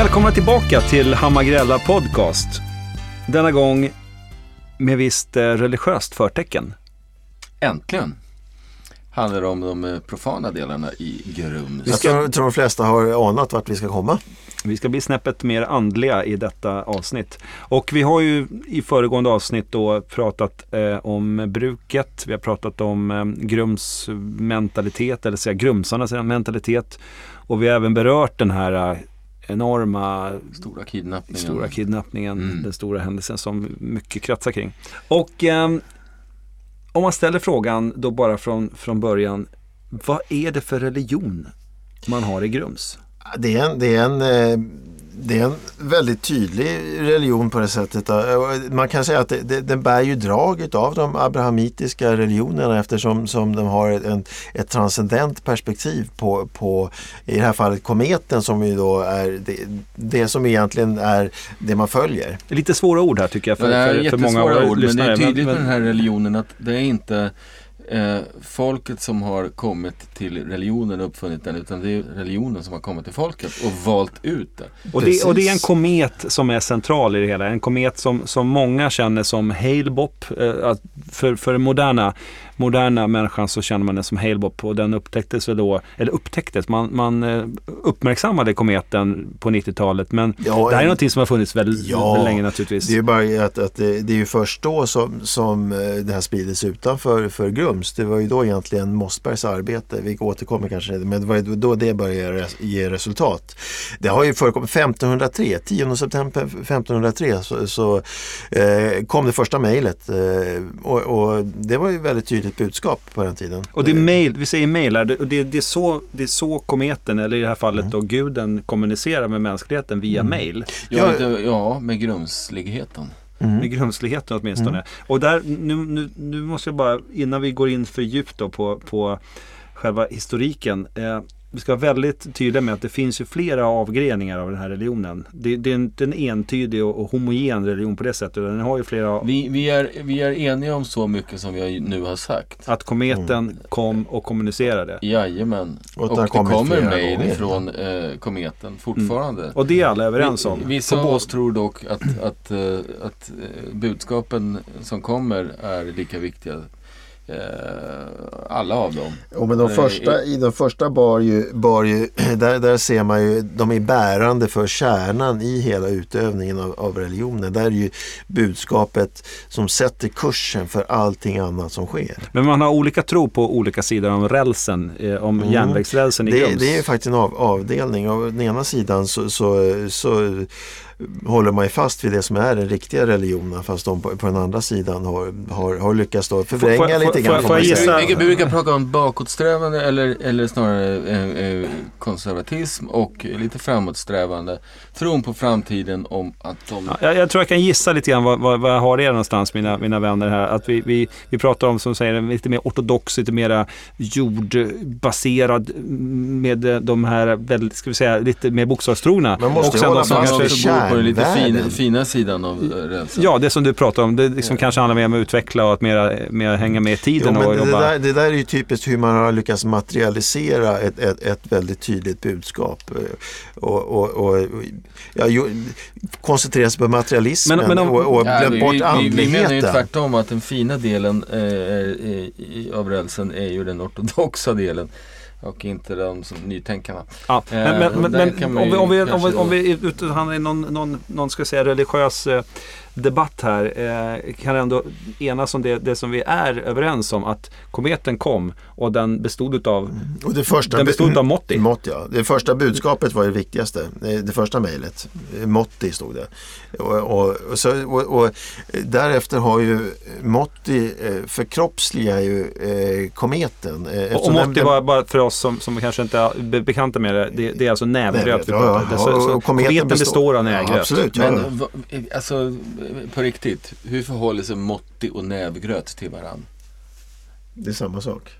Välkomna tillbaka till Hammargrella Podcast. Denna gång med visst eh, religiöst förtecken. Äntligen handlar det om de eh, profana delarna i Grums. Jag tror, tror de flesta har anat vart vi ska komma. Vi ska bli snäppet mer andliga i detta avsnitt. Och vi har ju i föregående avsnitt då pratat eh, om bruket. Vi har pratat om eh, Grums mentalitet, eller säga grumsarnas mentalitet. Och vi har även berört den här eh, enorma Stora kidnappningen. stora kidnappningen, Mm. den stora händelsen som mycket kretsar kring. Och ehm, om man ställer frågan då bara från, från början, vad är det för religion man har i Grums? Det är en, det är en, eh, det är en väldigt tydlig religion på det sättet. Man kan säga att det, det, den bär ju drag av de abrahamitiska religionerna eftersom som de har en, ett transcendent perspektiv på, på, i det här fallet kometen som ju då är det, det som egentligen är det man följer. Det är lite svåra ord här tycker jag Ja, för, det är för, för många ord, men det är lyssnare. tydligt men, med den här religionen att det är inte eh, folket som har kommit till religionen och uppfunnit den, utan det är religionen som har kommit till folket och valt ut det. Och det, och det är en komet som är central i det hela. En komet som, som många känner som Hale-Bopp. Eh, att för för den moderna, moderna människan så känner man den som Hale-Bopp och den upptäcktes väl då, eller upptäcktes, man, man eh, uppmärksammade kometen på 90-talet. Men Ja, det här är någonting som har funnits väldigt, Ja, länge naturligtvis. Det är ju bara att, att det, det är ju först då som, som eh, det här spriddes utanför för Grums. Det var ju då egentligen Mossbergs arbete, vi återkommer kanske, men det var ju då det började ge resultat. Det har ju förekommit 1503, 10 september 1503 så, så eh, kom det första mejlet eh, och, och det var ju väldigt tydligt budskap på den tiden. Och det är mail, vi säger mail här, det, och det, det, är så, det är så kometen, eller i det här fallet Mm. då guden kommunicerar med mänskligheten via mail. Ja, Ja. ja med grumsligheten. Mm. Med grumsligheten åtminstone. Och där, nu, nu, nu måste jag bara, innan vi går in för djupt då på, på själva historiken. Eh, vi ska vara väldigt tydliga med att det finns ju flera avgreningar av den här religionen. Det, det är är en entydig och, och homogen religion på det sättet. Den har ju flera, Vi, vi, är, vi är eniga om så mycket som vi nu har sagt. att kometen kom och kommunicerade. Jajamän. Och att Och, det kommer mejl från eh, kometen fortfarande. Och det är alla överens om. Vissa På av oss tror dock att, att, eh, att eh, budskapen som kommer är lika viktiga. Eh, Alla av dem. Och men de Eh, första, i de första bar ju, bar ju där, där ser man ju, de är bärande för kärnan i hela utövningen av, av religionen. Där är ju budskapet som sätter kursen för allting annat som sker. Men man har olika tro på olika sidor om rälsen, eh, om Mm. järnvägsrälsen i Det, Grums. det är faktiskt en av, avdelning. Av den ena sidan så, så, så håller man ju fast vid det som är den riktiga religionen fast de på, på den andra sidan har, har, har lyckats då förvränga Får- lite grann. får får Vi, vi brukar prata om bakåtsträvande eller, eller snarare eh, eh, konservatism och lite framåtsträvande. Tron på framtiden om att de... Ja, jag, jag tror jag kan gissa lite grann vad, vad, vad jag har er någonstans, mina, mina vänner här. Att vi, vi, vi pratar om, som säger, lite mer ortodox, lite mera jordbaserad med eh, de här, väldigt, ska vi säga, lite mer bokstavstrogna. Man måste Och sen hålla fast vid bor på den lite fin, fina sidan av eh, rälsen. Ja, det som du pratar om, det liksom kanske handlar mer om att utveckla och att mera, mer hänga med i Jo, tiden men och det, jobba. där, det där är ju typiskt hur man har lyckats materialisera ett, ett, ett väldigt tydligt budskap. eh, Och, och, och, ja, koncentrera sig på materialismen Men- men om- och, och Ja, glöm vi, bort vi, vi menar ju andligheten. tvärtom att den fina delen eh, eh, av rälsen är ju den ortodoxa delen. Och inte de som nytänkarna. Ja, Eh, men, men, men, men om, vi, om, vi, om, vi, om vi ut- hamnar i någon, någon, någon ska säga, religiös eh, debatt här eh, kan ändå enas om det, det som vi är överens om att kometen kom och den bestod Och det första den bestod av Motti. Mått, ja. Det första budskapet var det viktigaste. Eh, Det första mejlet. Eh, Motti stod det. Och, och, och, så, och, och därefter har ju Motti eh, förkroppsligar ju eh, kometen. Eh, Och, eftersom den- Motti var bara för oss som, som kanske inte är be- bekanta med det, det, det är alltså nävgröt ja, pratar om. ja, och kometen Kometen består- består av Ja, nävgröt. absolut. Ja. Men alltså på riktigt, hur förhåller sig Motti och nävgröt till varandra? Det är samma sak.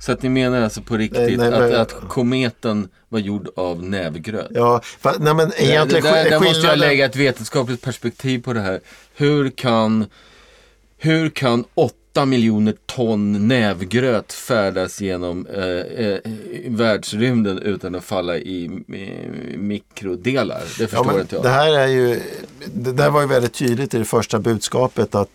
Så att ni menar alltså på riktigt Nej, nej, att, men- att kometen var gjord av nävgröt? Ja, fa, nej men egentligen där, där, där måste jag lägga ett vetenskapligt perspektiv på det här. Hur kan, hur kan 8 miljoner ton nävgröt färdas genom eh, eh, världsrymden utan att falla i, i mikrodelar. Det förstår Ja, inte jag. det här är ju, det där var ju väldigt tydligt i det första budskapet att,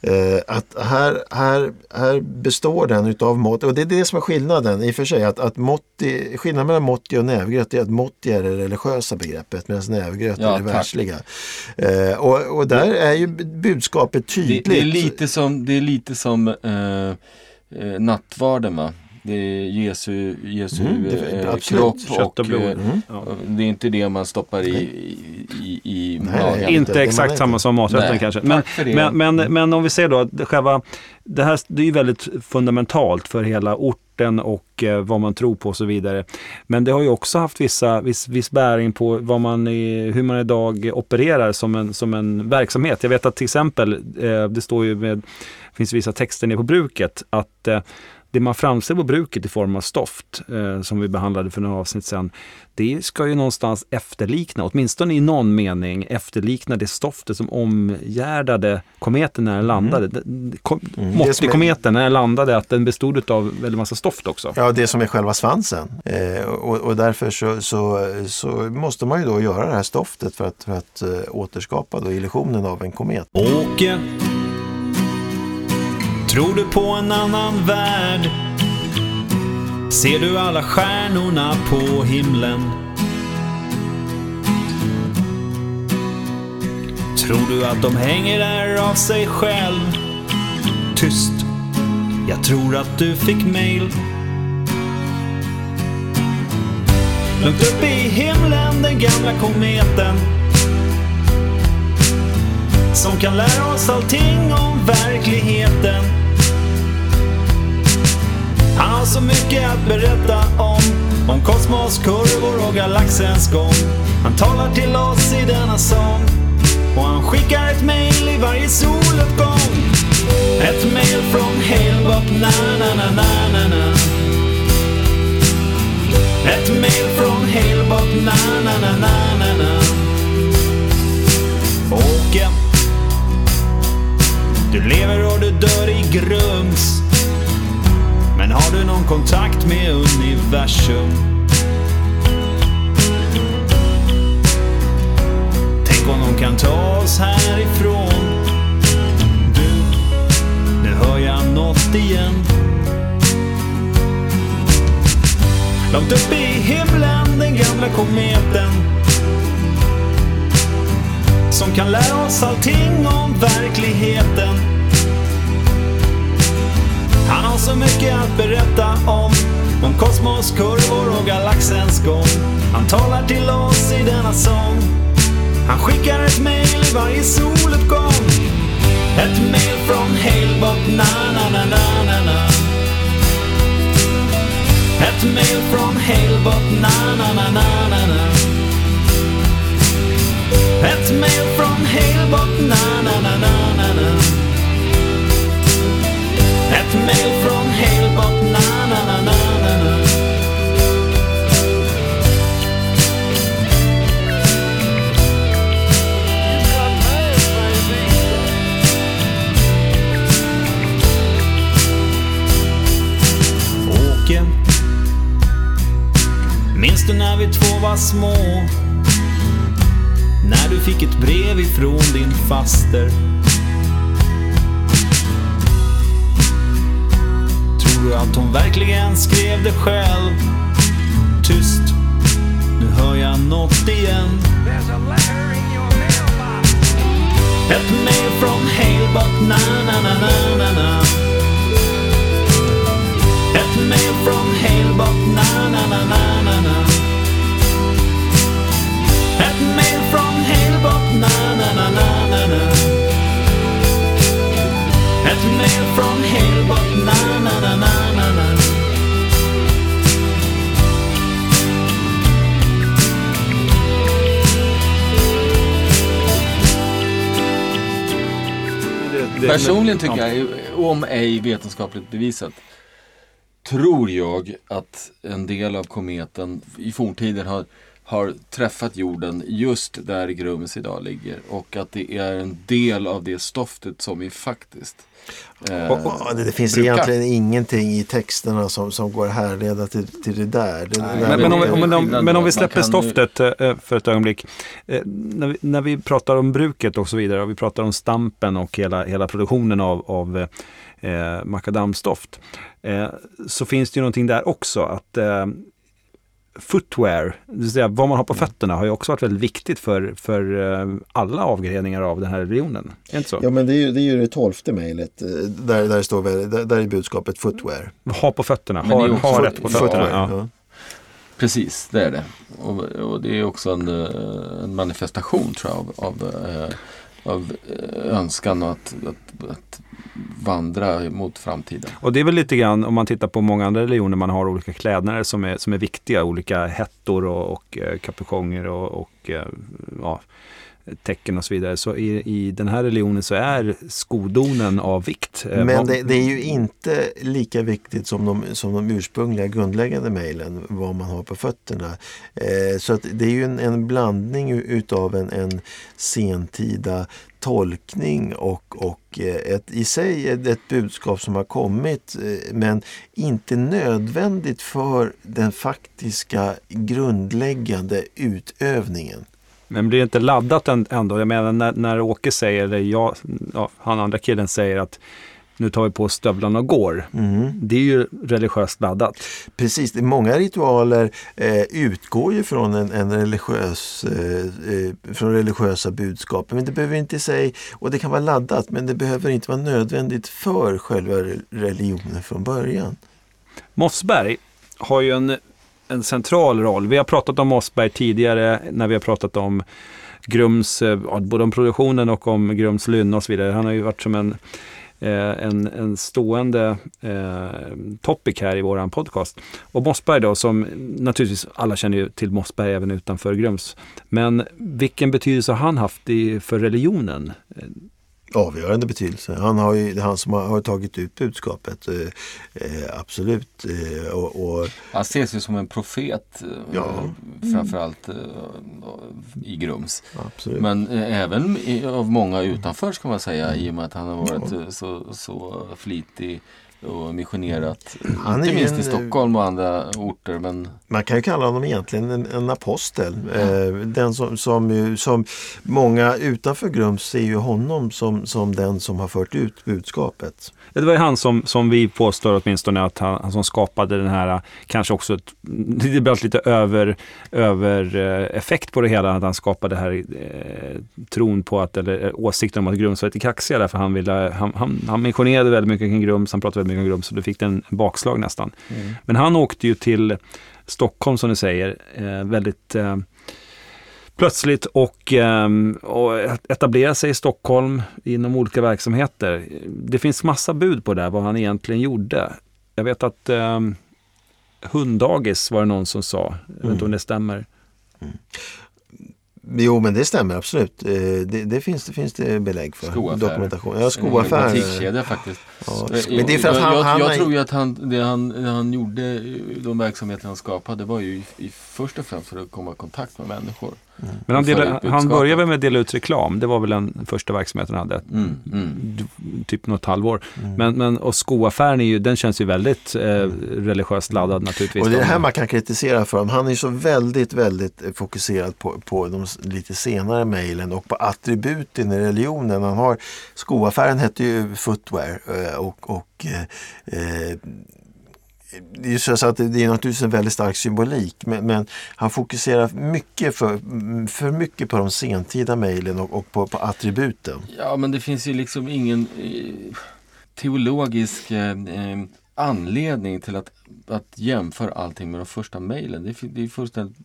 eh, att här, här, här består den utav mått, och det är det som är skillnaden i och för sig, att, att måtti, skillnaden mellan måtti och nävgröt är att måtti är det religiösa begreppet medan nävgröt Ja, är det tack. världsliga. Eh, och, och där är ju budskapet Det, tydligt. det är lite som, det är lite som eh, eh, nattvarden va? Det är Jesu, Jesu Mm, det- eh, kropp och blod. eh, Mm. Det är inte det man stoppar i, i, i, i Nej, magen. nej, Inte det exakt samma inte. som maträtten Nej, kanske. Men, men, men, men om vi ser då att det själva, det här det är ju väldigt fundamentalt för hela orten och eh, vad man tror på och så vidare. Men det har ju också haft vissa, viss, viss bäring på vad man i, hur man idag opererar som en, som en verksamhet. Jag vet att till exempel, eh, det står ju med, finns vissa texter nere på bruket, att eh, det man framställer på bruket i form av stoft, eh, som vi behandlade för några avsnitt sedan, det ska ju någonstans efterlikna, åtminstone i någon mening, efterlikna det stoftet som omgärdade kometen när den landade. Mm. Kom, Mm, Måttekometen, när den landade, att den bestod av väldigt massa stoft också. Ja, det som är själva svansen. Eh, och, och därför så, så, så måste man ju då göra det här stoftet för att, för att eh, återskapa då illusionen av en komet. Åke Tror du på en annan värld? Ser du alla stjärnorna på himlen? Tror du att de hänger där av sig själv? Tyst, jag tror att du fick mail. Långt upp i himlen, den gamla kometen som kan lära oss allting om verkligheten. Han har så mycket att berätta om, om kosmos, kurvor och galaxens gång. Han talar till oss i denna sång och han skickar ett mail i varje soluppgång. Ett mail från Halebop, na na na na na na. Ett mail från Halebop, na na na na na na. Åke du lever och du dör i grums. Men har du någon kontakt med universum? Tänk om de kan ta oss härifrån. Du, nu hör jag något igen. Långt upp i himlen, den gamla kometen som kan lära oss allting om verkligheten. Han har så mycket att berätta om, om kosmos, kurvor och galaxens gång. Han talar till oss i denna sång. Han skickar ett mail i varje soluppgång. Ett mail från Halebop, na na na na na na. Ett mail från Halebop, na fick ett brev ifrån din faster. Tror du att hon verkligen skrev det själv? Tyst, nu hör jag något igen. Ett mail från Halebop, na na na na na na. Ett mail från Halebop, na na na na na na. Ett mail från Ett mail från Halebop, na na na na na na. Det- det- Personligen tycker ja. jag, om ej vetenskapligt bevisat, tror jag att en del av kometen i forntiden har, har träffat jorden just där Grums idag ligger och att det är en del av det stoftet som vi faktiskt eh, Och, och, det, finns brukar. egentligen ingenting i texterna som, som går härleda till, till det där. Det, Nej, där Men, men, om, om, men, om, men om vi släpper stoftet eh, för ett ögonblick. Eh, när, vi, när vi pratar om bruket och så vidare och vi pratar om stampen och hela, hela produktionen av, av eh, makadamstoft. Eh, så finns det ju någonting där också att eh, footwear, det vill säga vad man har på fötterna har ju också varit väldigt viktigt för, för eh, alla avgreningar av den här religionen. Är det inte så? Ja men det är ju det, är ju det tolfte mejlet. eh, Där, där, står, väl- där, där är budskapet footwear. Ha på fötterna, ha, ha rätt på Footwear, fötterna. Ja. ja. Precis, det är det. Och, och det är också en, eh, en manifestation tror jag av, av, av önskan att, att, att vandra mot framtiden. Och det är väl lite grann om man tittar på många andra religioner man har olika klädnader som är, som är viktiga. Olika hettor och, och eh, kapuchonger och, och eh, ja, tecken och så vidare. Så i, i den här religionen så är skodonen av vikt. Eh, Men det, det är ju inte lika viktigt som de, som de ursprungliga grundläggande mejlen vad man har på fötterna. Eh, så att det är ju en, en blandning utav en, en sentida tolkning och, och eh, ett, i sig ett, ett budskap som har kommit eh, men inte nödvändigt för den faktiska grundläggande utövningen. Men blir det inte laddat än- ändå? Jag menar när, när Åke säger, eller jag, ja, han andra killen säger att nu tar vi på stövlarna och går. Mm. Det är ju religiöst laddat. Precis, många ritualer eh, utgår ju från en, en religiös, eh, eh, från religiösa budskap. Men det behöver inte i sig, och det kan vara laddat, men det behöver inte vara nödvändigt för själva re- religionen från början. Mossberg har ju en, en central roll. Vi har pratat om Mossberg tidigare när vi har pratat om Grums, eh, både om produktionen och om Grums lynne och så vidare. Han har ju varit som en, eh, en, en stående eh, topic här i våran podcast. Och Mossberg då, som naturligtvis alla känner ju till Mossberg även utanför Grums. Men vilken betydelse har han haft i, för religionen? Avgörande betydelse. Han har ju, det är han som har, har tagit ut budskapet. Eh, eh, absolut. Eh, och, och, Han ses ju som en profet eh, Ja. framförallt eh, i Grums. absolut. Men eh, även av många utanför ska man säga i och med att han har varit eh, så, så flitig och missionerat. Han inte minst en, i Stockholm och andra orter. Men Man kan ju kalla honom egentligen en, en apostel. Eh, den som, som, ju, som många utanför Grums ser ju honom som, som den som har fört ut budskapet. Det var ju han som, som vi påstår åtminstone att han, han som skapade den här, kanske också, ett, det blev lite över, över eh, effekt på det hela, att han skapade det här eh, tron på att, eller eh, åsikten om att Grums var lite kaxiga därför han ville, han, han, han missionerade väldigt mycket kring Grums, han pratade väldigt mycket om Grums och då fick den en bakslag nästan. Men han åkte ju till Stockholm som du säger, eh, väldigt eh, plötsligt och, ehm, och etablera sig i Stockholm inom olika verksamheter. Det finns massa bud på det där, vad han egentligen gjorde. Jag vet att um, hunddagis var det någon som sa, jag vet inte om det stämmer. Jo men det stämmer absolut. Eh, det, det, finns, det finns det belägg för. Skoaffär. Dokumentation. Ja, en skoaffär. butikskedja faktiskt. Ja, Eh, men det är för att jag, han, jag, han jag är- tror ju att han, det han, det han gjorde, de verksamheter han skapade var ju i, i, först och främst för att komma i kontakt med människor. Men han, Föra dela, ut han började väl med att dela ut reklam, det var väl den första verksamheten han hade. Mm, mm. Typ något halvår. Mm. Men, men, och skoaffären är ju, den känns ju väldigt eh, religiöst laddad naturligtvis. Och det är det här man kan kritisera för honom. Han är ju så väldigt, väldigt eh, fokuserad på, på de lite senare mejlen och på attributen i religionen. Han har, skoaffären hette ju Footwear eh, och, och eh, eh, det är så att det är naturligtvis en väldigt stark symbolik men, men han fokuserar mycket för, för mycket på de sentida mejlen och, och på, på attributen. Ja, men det finns ju liksom ingen eh, teologisk eh, eh, anledning till att, att jämföra allting med de första mejlen. Det, det är fullständigt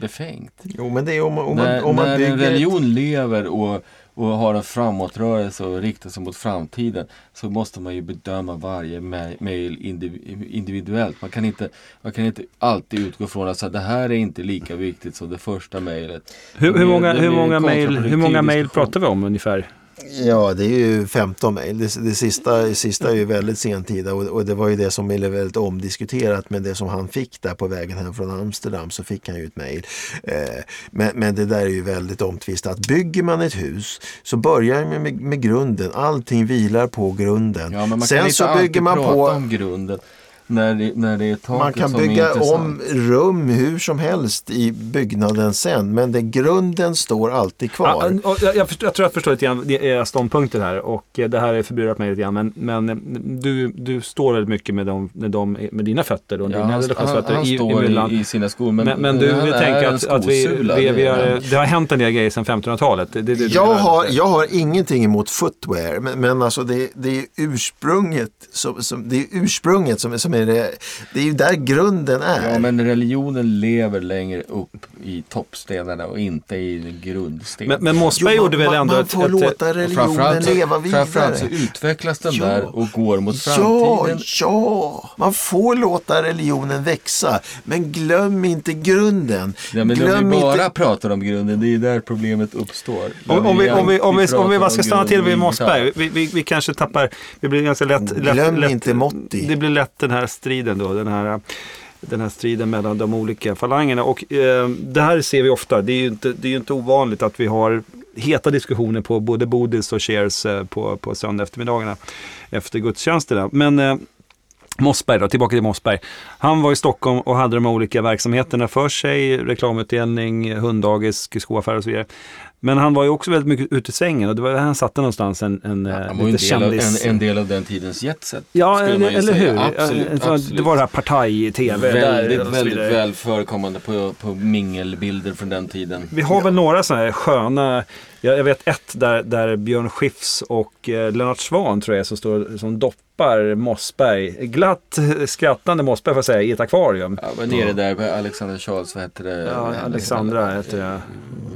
befängt. Jo men det är om, man- om, när man, om man när en bygger ett- religion lever och, och har en framåtrörelse och riktar sig mot framtiden så måste man ju bedöma varje mejl indiv- individuellt. Man kan, inte, man kan inte alltid utgå från att så det här är inte lika viktigt som det första mejlet. Hur, hur många, hur många mejl pratar vi om ungefär? Ja, det är ju 15 mejl. Det, det, sista, det sista är ju väldigt sentida och, och det var ju det som blev väldigt omdiskuterat med det som han fick där på vägen hem från Amsterdam så fick han ju ett mejl. Eh, men, men det där är ju väldigt omtvistat. Bygger man ett hus så börjar man med, med grunden. Allting vilar på grunden. Ja, men man Sen kan inte så bygger man prata på om grunden. När det, när det är taket Man kan som bygga är om rum hur som helst i byggnaden sen men det, grunden står alltid kvar. Ja, och jag, jag, förstår, jag tror jag förstår lite grann era ståndpunkter här och eh, det här är förburat mig lite grann. Men, men eh, du, du står väldigt mycket med, dem, med, dem, med dina fötter och Ja, dina han, han, relationsfötter han i, står i i, Milan. i sina skor. Men, Men, men du, han vi är tänker en att, att vi, vi, det vi är har, han. det har hänt en del grejer sedan 1500-talet. Det, det, det, Jag har, jag har ingenting emot footwear men, men alltså det, det är ursprunget som, som, det är ursprunget som, som är det. Det är ju där grunden är. Ja, men religionen lever längre upp i toppstenarna och inte i grundsten. Men, men Mossberg Jo, gjorde väl man, ändå man ett... får ett låta religionen leva vidare. framförallt så utvecklas den Ja. där och går mot Ja, framtiden. ja, man får låta religionen växa. Men glöm inte grunden. Ja, men glöm om vi bara inte... pratar om grunden, det är där problemet uppstår. Om, om, vi, om, vi, om, vi, om vi bara ska stanna till vid Mossberg. Vi, vi, vi kanske tappar, det blir ganska lätt. lätt Glöm lätt, inte Motti. Det blir lätt den här striden då. Den här, den här striden mellan de olika falangerna. Och eh, det här ser vi ofta. Det är ju inte, det är ju inte ovanligt att vi har heta diskussioner på både Bodils och Shares eh, på, på söndag eftermiddagarna efter gudstjänsterna. Men eh, Mossberg då, tillbaka till Mossberg. Han var i Stockholm och hade de här olika verksamheterna för sig. Reklamutdelning, hunddagis, skoaffär och så vidare. Men han var ju också väldigt mycket ute i svängen och det var där han satte någonstans en, en, Ja, eh, han var ju en lite del, av, kändis... en, en del av den tidens jetset. Ja, man eller, säga. hur? Absolut, Eh, absolut. Det var det här Partaj i tv. Väldigt, där väldigt väl förekommande på, på mingelbilder från den tiden. Vi har väl några sådana här sköna, jag, jag vet ett där, där Björn Skifs och eh, Lennart Svan tror jag som står som doppar Mossberg, glatt eh, skrattande Mossberg får jag säga, i ett akvarium. Ja, men nere där på Alexander Charles, vad hette det? Ja, Alexandra heter jag.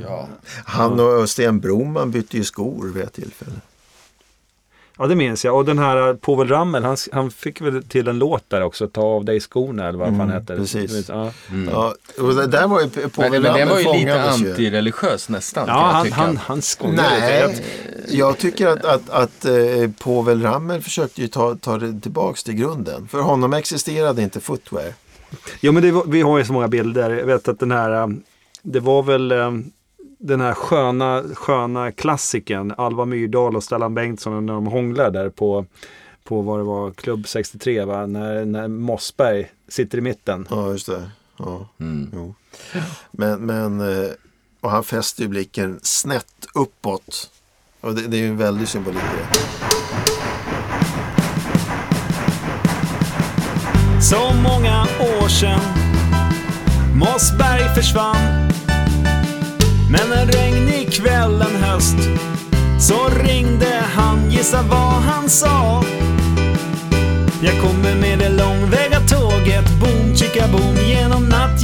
Ja. Han och Sten Broman bytte ju skor vid ett tillfälle. Ja, det minns jag. Och den här Povel Ramel, han, han fick väl till en låt där också, Ta av dig skorna eller vad fan Mm, heter. precis. Ja, Ja, och det där var ju på Men, men den var ju lite antireligiös nästan. ja jag han, tycka. han, han skojade lite. Nej, jag tycker att, att, att eh, Povel Ramel försökte ju ta, ta det tillbaks till grunden. För honom existerade inte footwear. Ja men det, var- vi har ju så många bilder. Jag vet att den här, um, det var väl um, den här sköna, sköna klassiken Alva Myrdal och Stellan Bengtsson när de hånglar där på, på vad det var, Klubb 63 va? När, när Mossberg sitter i mitten. Ja, just det. Ja, Mm. jo. Men, men eh, och han fäster ju blicken snett uppåt. Och det, det är ju en väldig symbolik det. Så många år sedan Mossberg försvann men en regnig kväll en höst Så ringde han, gissa vad han sa. Jag kommer med det långväga tåget Boom, chicka boom Genom natt,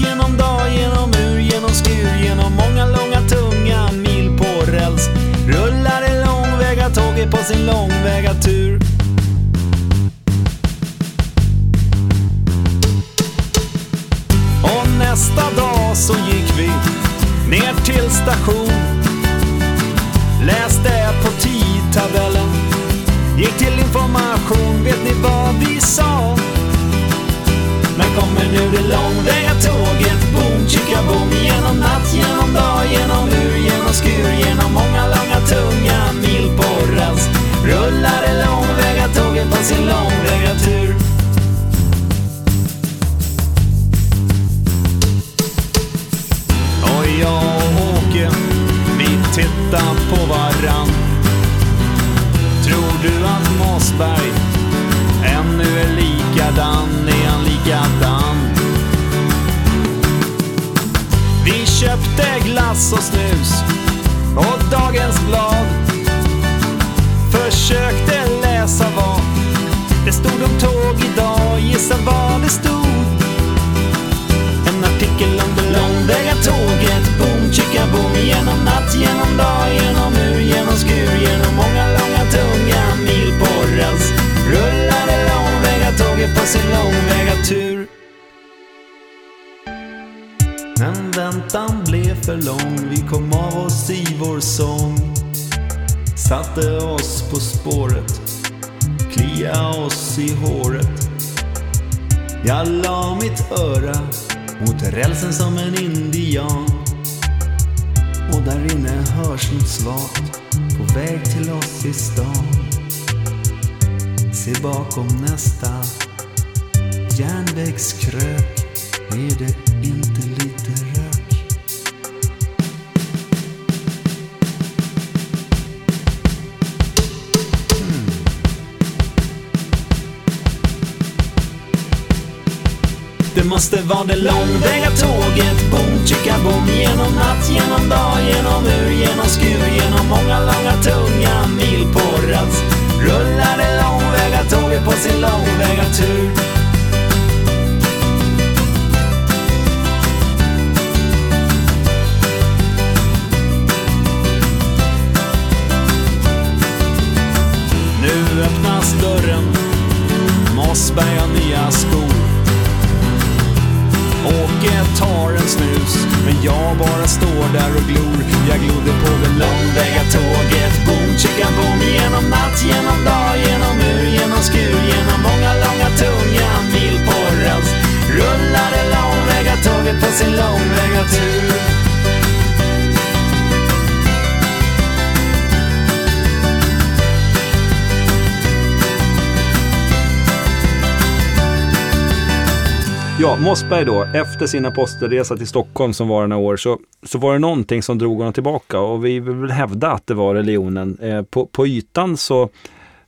långväga tåget. Boom, chicka boom Genom natt, genom dag, genom mur, genom skur Genom många långa tunga mil på räls Rullar det långväga tåget på sin långväga tur. Men väntan blev för lång. Vi kom av oss i vår sång. Satte oss på spåret, klia oss i håret. Jag la mitt öra mot rälsen som en indian. Och där inne hörs något svagt på väg till oss i stan. Se bakom nästa järnvägskrök är det inte lika måste vara det långväga tåget. Boom, chicka boom Genom natt, genom dag, genom ur, genom skur Genom många långa tunga mil på rast Rullar det långväga tåget på sin långväga tur. Mossberg då, efter sin apostellresa till Stockholm som var några år, så, så var det någonting som drog honom tillbaka och vi vill hävda att det var religionen. Eh, på, på ytan så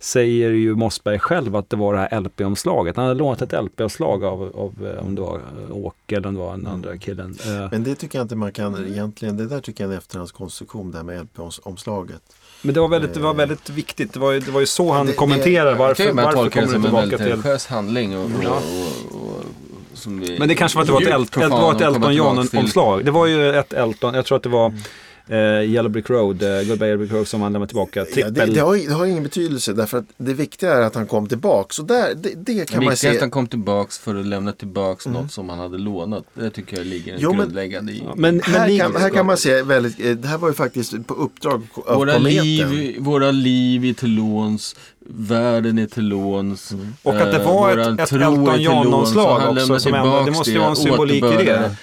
säger ju Mossberg själv att det var det här LP-omslaget. Han hade lånat ett LP-omslag av, av eh, om det var eh, Åke eller om det var den andra killen. Eh, Men det tycker jag inte man kan egentligen, det där tycker jag är en efterhandskonstruktion det här med LP-omslaget. Men det var väldigt, det var väldigt viktigt. Det var ju, det var ju så han Det- det- kommenterar Jag varför, tycker man varför tolkar det kommer du som en tillbaka väldigt till... religiös handling. Och, och, och, som vi, Men det kanske var det var ett, El- det var ett Elton John-omslag. Det var ju ett Elton, jag tror att det var eh, Yellow Brick Road, eh, Goodbye Yellow Brick Road som han lämnade tillbaka. Ja, Trippel. det, det, har, det har ingen betydelse därför att det viktiga är att han kom tillbaks. Och där, det, det kan Det man viktiga är att se. han kom tillbaks för att lämna tillbaks något som han hade lånat. Det tycker jag ligger Jo, men- grundläggande i. Ja, men, men Här ni, kan, här kan man se väldigt, eh, det här var ju faktiskt på uppdrag av Våra kometen. liv, våra liv är till låns, världen är till låns. Och att det eh, var ett- våran ett är Elton John-omslag också lämnar som ändå- det måste ju vara en symbolik i det.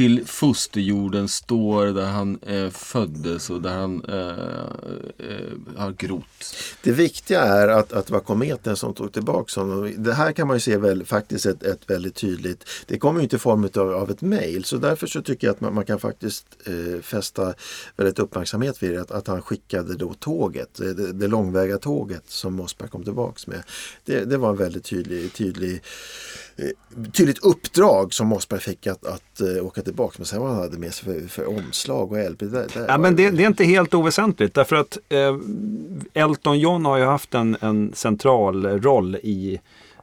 Till fosterjorden står där han eh, föddes och där han eh, eh, har grott. Det viktiga är att, att det var kometen som tog tillbaka honom. Det här kan man ju se väl, faktiskt ett, ett väldigt tydligt. Det kommer ju inte i form av, av ett mejl så därför så tycker jag att man, man kan faktiskt eh, fästa väldigt uppmärksamhet vid det. Att, att han skickade då tåget, eh, det, det långväga tåget som Mossberg kom tillbaks med. Det, det var en väldigt tydlig, tydlig eh, tydligt uppdrag som Mossberg fick att, att eh, åka tillbaka. Men sen vad han hade med sig för, för omslag och LP. Det, där Ja, men det, det är inte helt oväsentligt därför att eh, Elton John har ju haft en, en central roll i,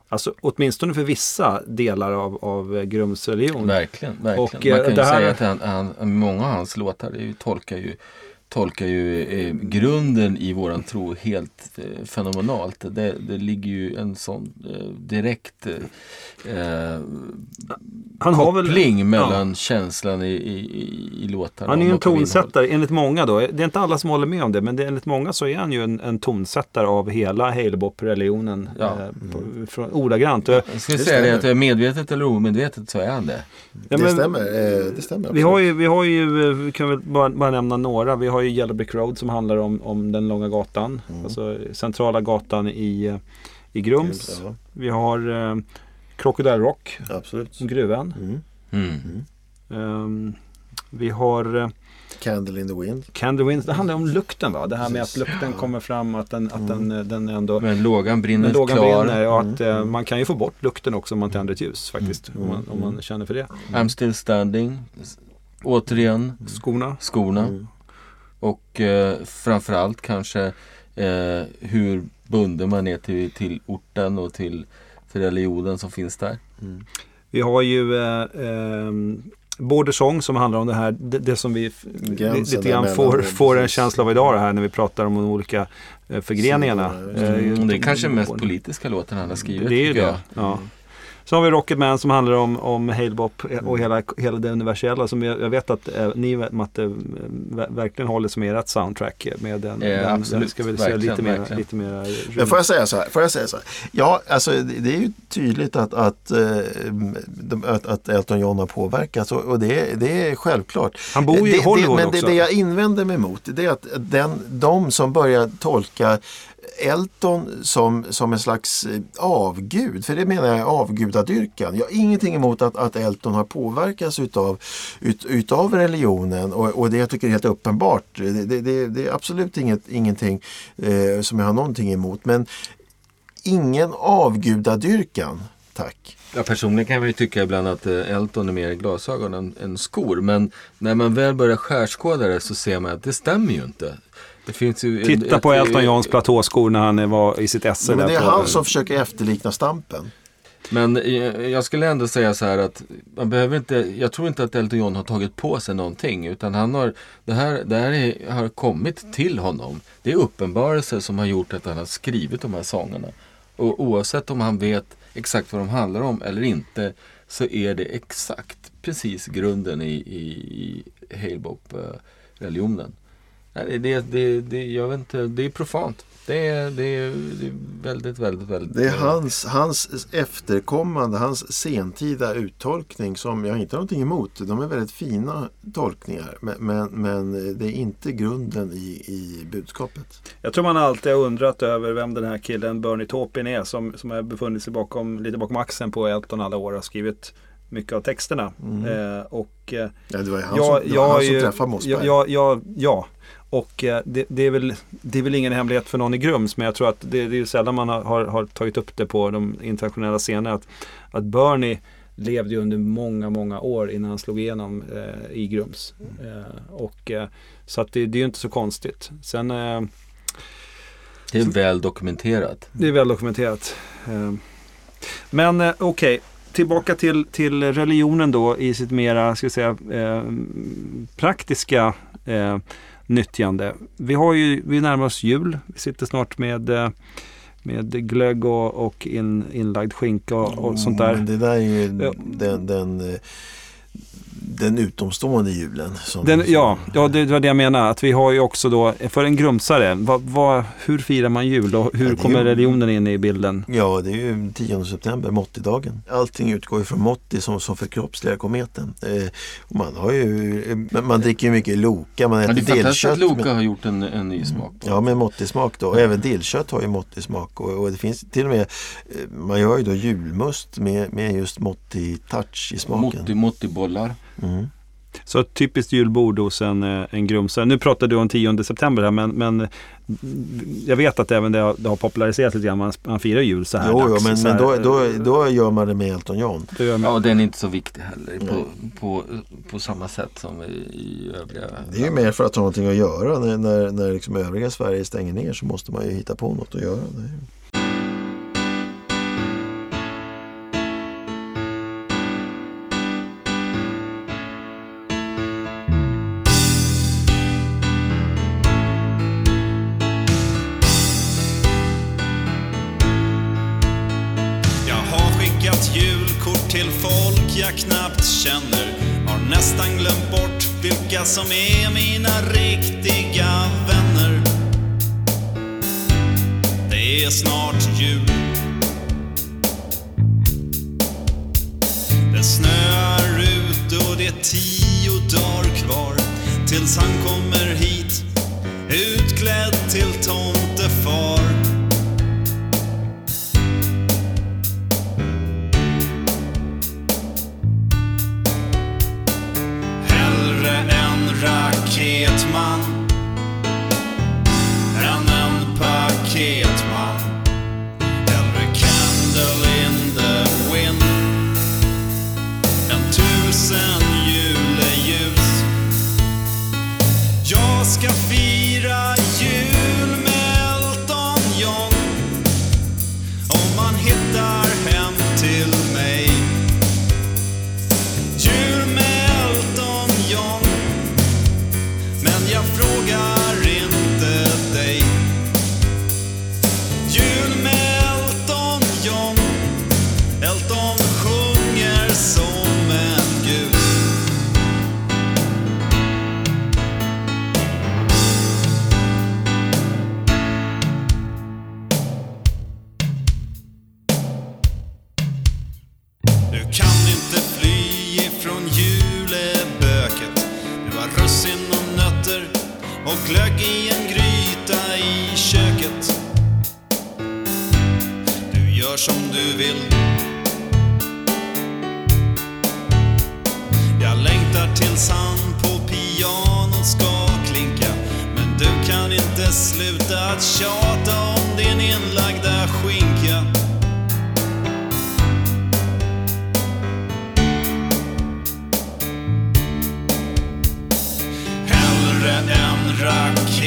alltså åtminstone för vissa delar av, av Grums religion. Verkligen, verkligen. Och, Man eh, kan ju det här- säga att han, han, många av hans låtar ju, tolkar ju tolkar ju eh, grunden i våran tro helt eh, fenomenalt. Det, det ligger ju en sån eh, direkt eh, Han har väl, koppling mellan känslan i, i, i, låtarna. han är ju en tonsättare enligt många då. Det är inte alla som håller med om det men det, enligt många så är han ju en, en tonsättare av hela halebop-religionen. Ja. Eh, från, ordagrant. Jag skulle Det säga det stämmer. att det är medvetet eller omedvetet så är han det. ja, det men- stämmer. Eh, det stämmer Vi har ju, vi har ju, eh, vi kan väl bara, bara nämna några. Vi har ju Yellow Brick Road som handlar om, om den långa gatan. Alltså centrala gatan i, i Grums. Ja, Vi har eh, Crocodile Rock, absolut. gruvan. Mm. Mm. Ehm, vi har eh, Candle in the wind. Candy Winds, det handlar om lukten va? Det här med att lukten kommer fram, att den, att den, eh, den ändå Men lågan brinner den lågan klar. brinner och att eh, man kan ju få bort lukten också om man tänder ett ljus faktiskt. Om, man, om man känner för det. I'm still standing. Återigen, Skorna. skorna. Mm. Och eh, framförallt kanske eh, hur bunden man är till, till orten och till, till religionen som finns där. Vi har ju eh, eh, Border Song som handlar om det här, det, det som vi Gränsen lite grann får, får en känsla av idag det här när vi pratar om de olika eh, förgreningarna. Eh, Mm, det är kanske mest Border- politiska låten han har skrivit. Det är ju det. Ja. Så har vi Rocketman som handlar om, om Halebop och hela, hela det universella som jag, jag vet att eh, ni Matte eh, ver- verkligen håller som ert soundtrack med den. Ja, den, absolut. den ska vi säga lite mer, verkligen. lite mer Men får jag säga så här? Får jag säga så här? Ja, alltså det är ju tydligt att, att, eh, att, att Elton John har påverkats och, det, det är självklart. Han bor ju i det, Hollywood det, Men också. det, det jag invänder mig mot det är att den, de som börjar tolka Elton som, som en slags eh, avgud, för det menar jag är avgudadyrkan. Jag har ingenting emot att, att Elton har påverkats utav, ut, utav religionen och, och det jag tycker är helt uppenbart. Det, det, det, det är absolut inget, ingenting eh, som jag har någonting emot. Men ingen avgudadyrkan, tack. Ja, personligen kan man ju tycka ibland att eh, Elton är mer glasögon än, än skor. Men när man väl börjar skärskåda det så ser man att det stämmer ju inte. Det finns ju Titta ett- på Elton Johns platåskor när han var i sitt esse. Men det är på- han som försöker efterlikna Stampen. Men jag skulle ändå säga så här att man behöver inte, jag tror inte att Elton John har tagit på sig någonting. Utan han har, det här, det här är, har kommit till honom. Det är uppenbarelser som har gjort att han har skrivit de här sångerna. Och oavsett om han vet exakt vad de handlar om eller inte så är det exakt precis grunden i, i, i Halebop-religionen. Det, det, det, det, jag vet inte, det är profant. Det är, det är, det är väldigt, väldigt, väldigt... Det är hans, hans efterkommande, hans sentida uttolkning som jag inte har någonting emot. De är väldigt fina tolkningar men, men, men det är inte grunden i, i budskapet. Jag tror man alltid har undrat över vem den här killen Bernie Taupin är som, som har befunnit sig bakom, lite bakom axeln på Elton alla år och har skrivit mycket av texterna. Eh, och eh, Ja, det var ju han jag, som, jag han som ju- träffade Mossberg. Ja, ja, ja, ja. Och eh, det, det, är väl, det är väl ingen hemlighet för någon i Grums men jag tror att det, det är ju sällan man har, har, tagit upp det på de internationella scenerna. Att, att Bernie levde ju under många, många år innan han slog igenom eh, i Grums. Eh, och, eh, så att det, det är ju inte så konstigt. Sen eh, Det är väl dokumenterat. det är väl dokumenterat. Eh, Men eh, okej, tillbaka till, till religionen då i sitt mera, ska säga, eh, praktiska eh, nyttjande. Vi har ju, vi närmar oss jul. Vi sitter snart med, eh, med glögg och, och in, inlagd skinka och, och sånt Men där. det där är ju den, den, eh, den utomstående julen. Som, Den, ja, ja, det var det jag menade. Att vi har ju också då, för en grumsare, vad, vad, hur firar man jul och hur Ja, kommer ju- religionen in i bilden? Ja, det är ju 10 september, Motti-dagen. Allting utgår ju från Motti som, som förkroppsligar kometen. Eh, och man, har ju, eh, man dricker ju mycket Loka, man äter det är fantastiskt att. Loka har gjort en, en ny smak. på. Ja, med Motti-smak då. Även dillkött har ju Motti-smak. Och, och det finns till och med, eh, man gör ju då julmust med, med just Motti-touch i smaken. Motti, Motti-bollar. Mm. Så ett typiskt julbord hos en, eh, en grumsare. Nu pratar du om 10 september här men, men jag vet att även det har, det har populariserats lite grann. Man, man firar jul så här Jo, jo, dags, men, så men här, då, eh, då, då gör man det med Elton John. då gör man- Ja, den är inte så viktig heller på, på, på samma sätt som i, i övriga Det är ju mer för att ha någonting att göra. När, när, när liksom övriga Sverige stänger ner så måste man ju hitta på något att göra. Det vilka som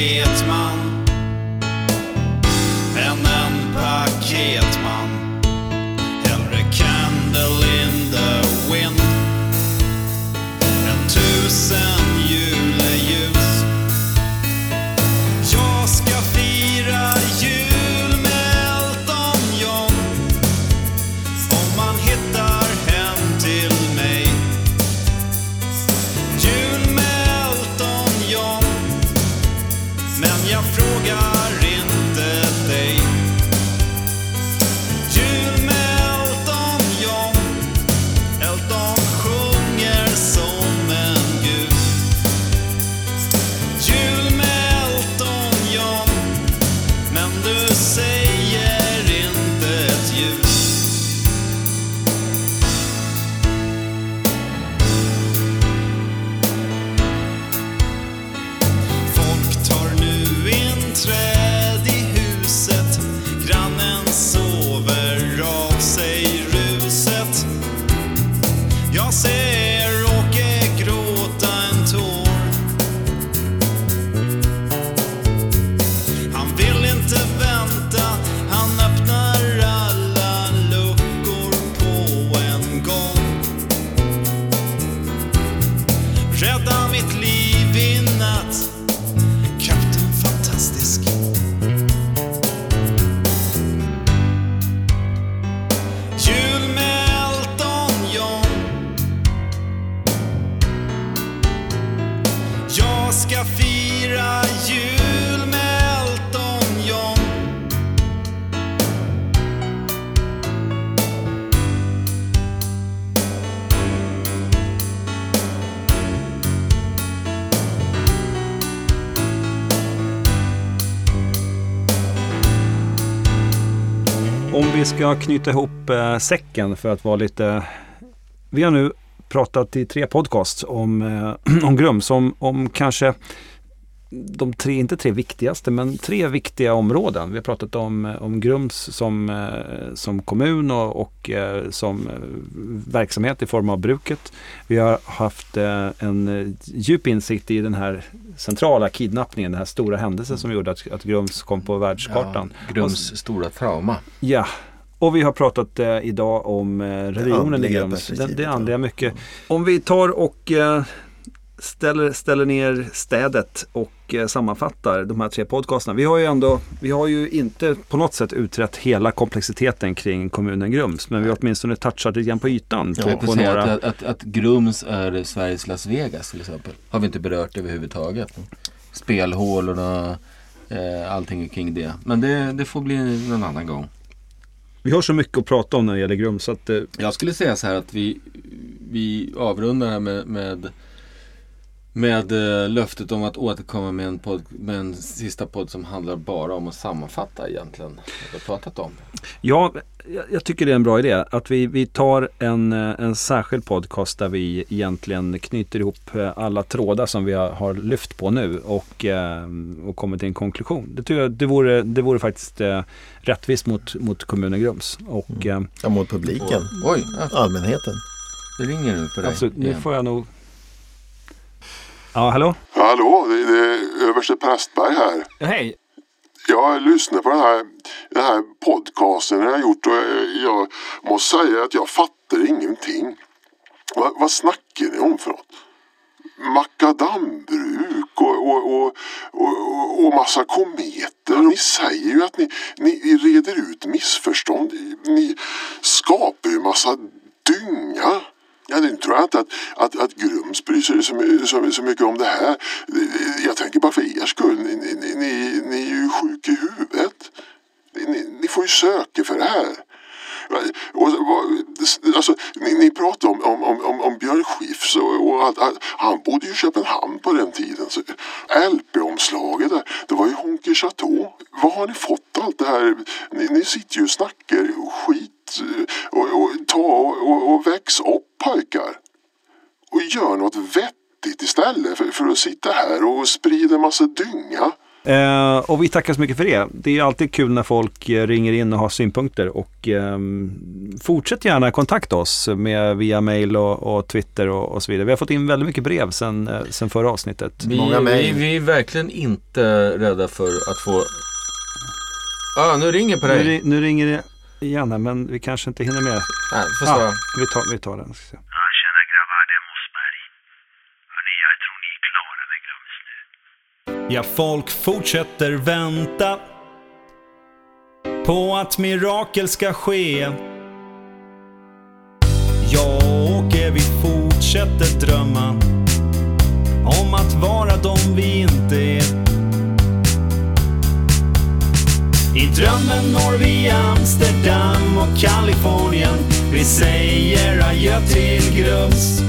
frihetsman Vi ska knyta ihop eh, säcken för att vara lite... Vi har nu pratat i tre podcasts om, eh, om Grums, om, om kanske de tre, inte tre viktigaste, men tre viktiga områden. Vi har pratat om, eh, om Grums som, eh, som kommun och, och eh, som verksamhet i form av bruket. Vi har haft en djup insikt i den här centrala kidnappningen, den här stora händelsen som gjorde att, att Grums kom på världskartan. Grums stora trauma. Ja, och vi har pratat eh, idag om eh, religionen i Grums. Det, det ja. andliga mycket. Om vi tar och eh, ställer, ställer ner städet och eh, sammanfattar de här tre podcasterna. Vi har ju ändå, vi har ju inte på något sätt utrett hela komplexiteten kring kommunen Grums. Men vi har åtminstone touchat lite grann på ytan. På, på säga några. att, att, att Grums är Sveriges Las Vegas till exempel. Har vi inte berört överhuvudtaget. Spelhålorna, eh, allting kring det. Men det, det får bli någon annan gång. Vi har så mycket att prata om när det gäller Grums. Så att, eh, Jag skulle säga så här att vi, vi avrundar här med, med, med eh, löftet om att återkomma med en, podd, med en sista podd som handlar bara om att sammanfatta egentligen vad vi har pratat om. Ja, jag, jag tycker det är en bra idé. Att vi, vi tar en, eh, en särskild podcast där vi egentligen knyter ihop eh, alla trådar som vi har, har lyft på nu och, eh, och kommer till en konklusion. Det tycker jag det vore, det vore faktiskt eh, rättvist mot, mot kommunen Grums. Och eh, Ja, mot publiken, Oj, ja, allmänheten. det ringer nu för dig. absolut, nu får jag nog... Ja, hallå? Hallå, det är överste Prästberg här. Hej! Jag lyssnar på den här, den här podcasten jag har gjort och jag, jag måste säga att jag fattar ingenting. Va, vad snackar ni om för något? Makadambruk och, och, och, och, och massa kometer. Ni säger ju att ni, ni reder ut missförstånd. Ni skapar ju massa dynga. Ja, nu tror jag inte att, att, att Grums bryr sig så, så, så mycket om det här. Jag tänker bara för er skull. Ni, ni, ni- ni, är ju sjuka i huvudet. Ni, ni, får ju söka för det här. Och, alltså, ni, ni pratar om, om, om, om, Björn Skifs och, och att, att, han bodde ju i Köpenhamn på den tiden. LP-omslaget, där. Det var ju Honky Chateau. Var har ni fått allt det här? Ni, ni sitter ju och snackar skit. Och, och, ta och, och väx upp pojkar. Och gör något vettigt istället för, för att sitta här och sprida en massa dynga. Eh, och vi tackar så mycket för det. Det är alltid kul när folk eh, ringer in och har synpunkter och ehm, fortsätt gärna kontakta oss med, via mail och, och Twitter och, och så vidare. Vi har fått in väldigt mycket brev sen, eh, sen förra avsnittet. Vi, Många vi, mejl. vi är verkligen inte rädda för att få... ah, nu ringer på Nu, dig. ri- nu ringer det igen här, men vi kanske inte hinner med. Nej, Ja, svara. vi, tar, vi tar den. Ska se. Ja, tjena grabbar, det är Mossberg. Hörni, jag tror ni är klara med Grums nu. Ja, folk fortsätter vänta på att mirakel ska ske. Jag och Åke, vi fortsätter drömma om att vara de vi inte är. Drömmen når vi Amsterdam och Kalifornien. Vi säger adjö till Grums.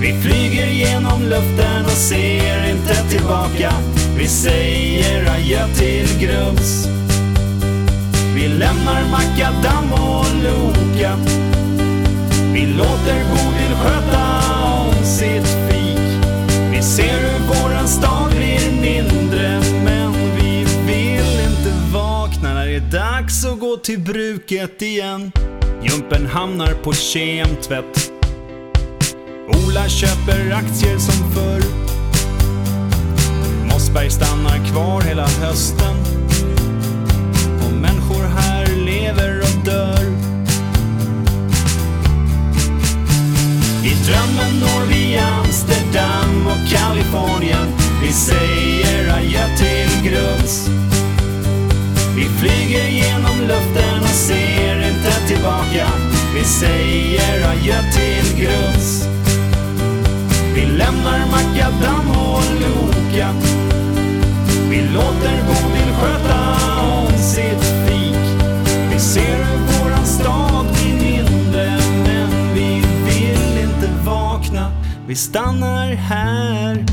Vi flyger genom luften och ser inte tillbaka. Vi säger adjö till Grums. Vi lämnar Makadam och Loka. Vi låter Bodil sköta om sitt fik. Vi ser till bruket igen. Jumpen hamnar på kemtvätt. Ola köper aktier som förr. Mossberg stannar kvar hela hösten. Och människor här lever och dör. I drömmen når vi Amsterdam och Kalifornien. Vi säger adjö till Grums. Vi flyger genom luften och ser inte tillbaka. Vi säger adjö till Grums. Vi lämnar Makadam och Loka. Vi låter Bodil sköta om sitt fik. Vi ser hur våran stad blir mindre, men vi vill inte vakna. Vi stannar här.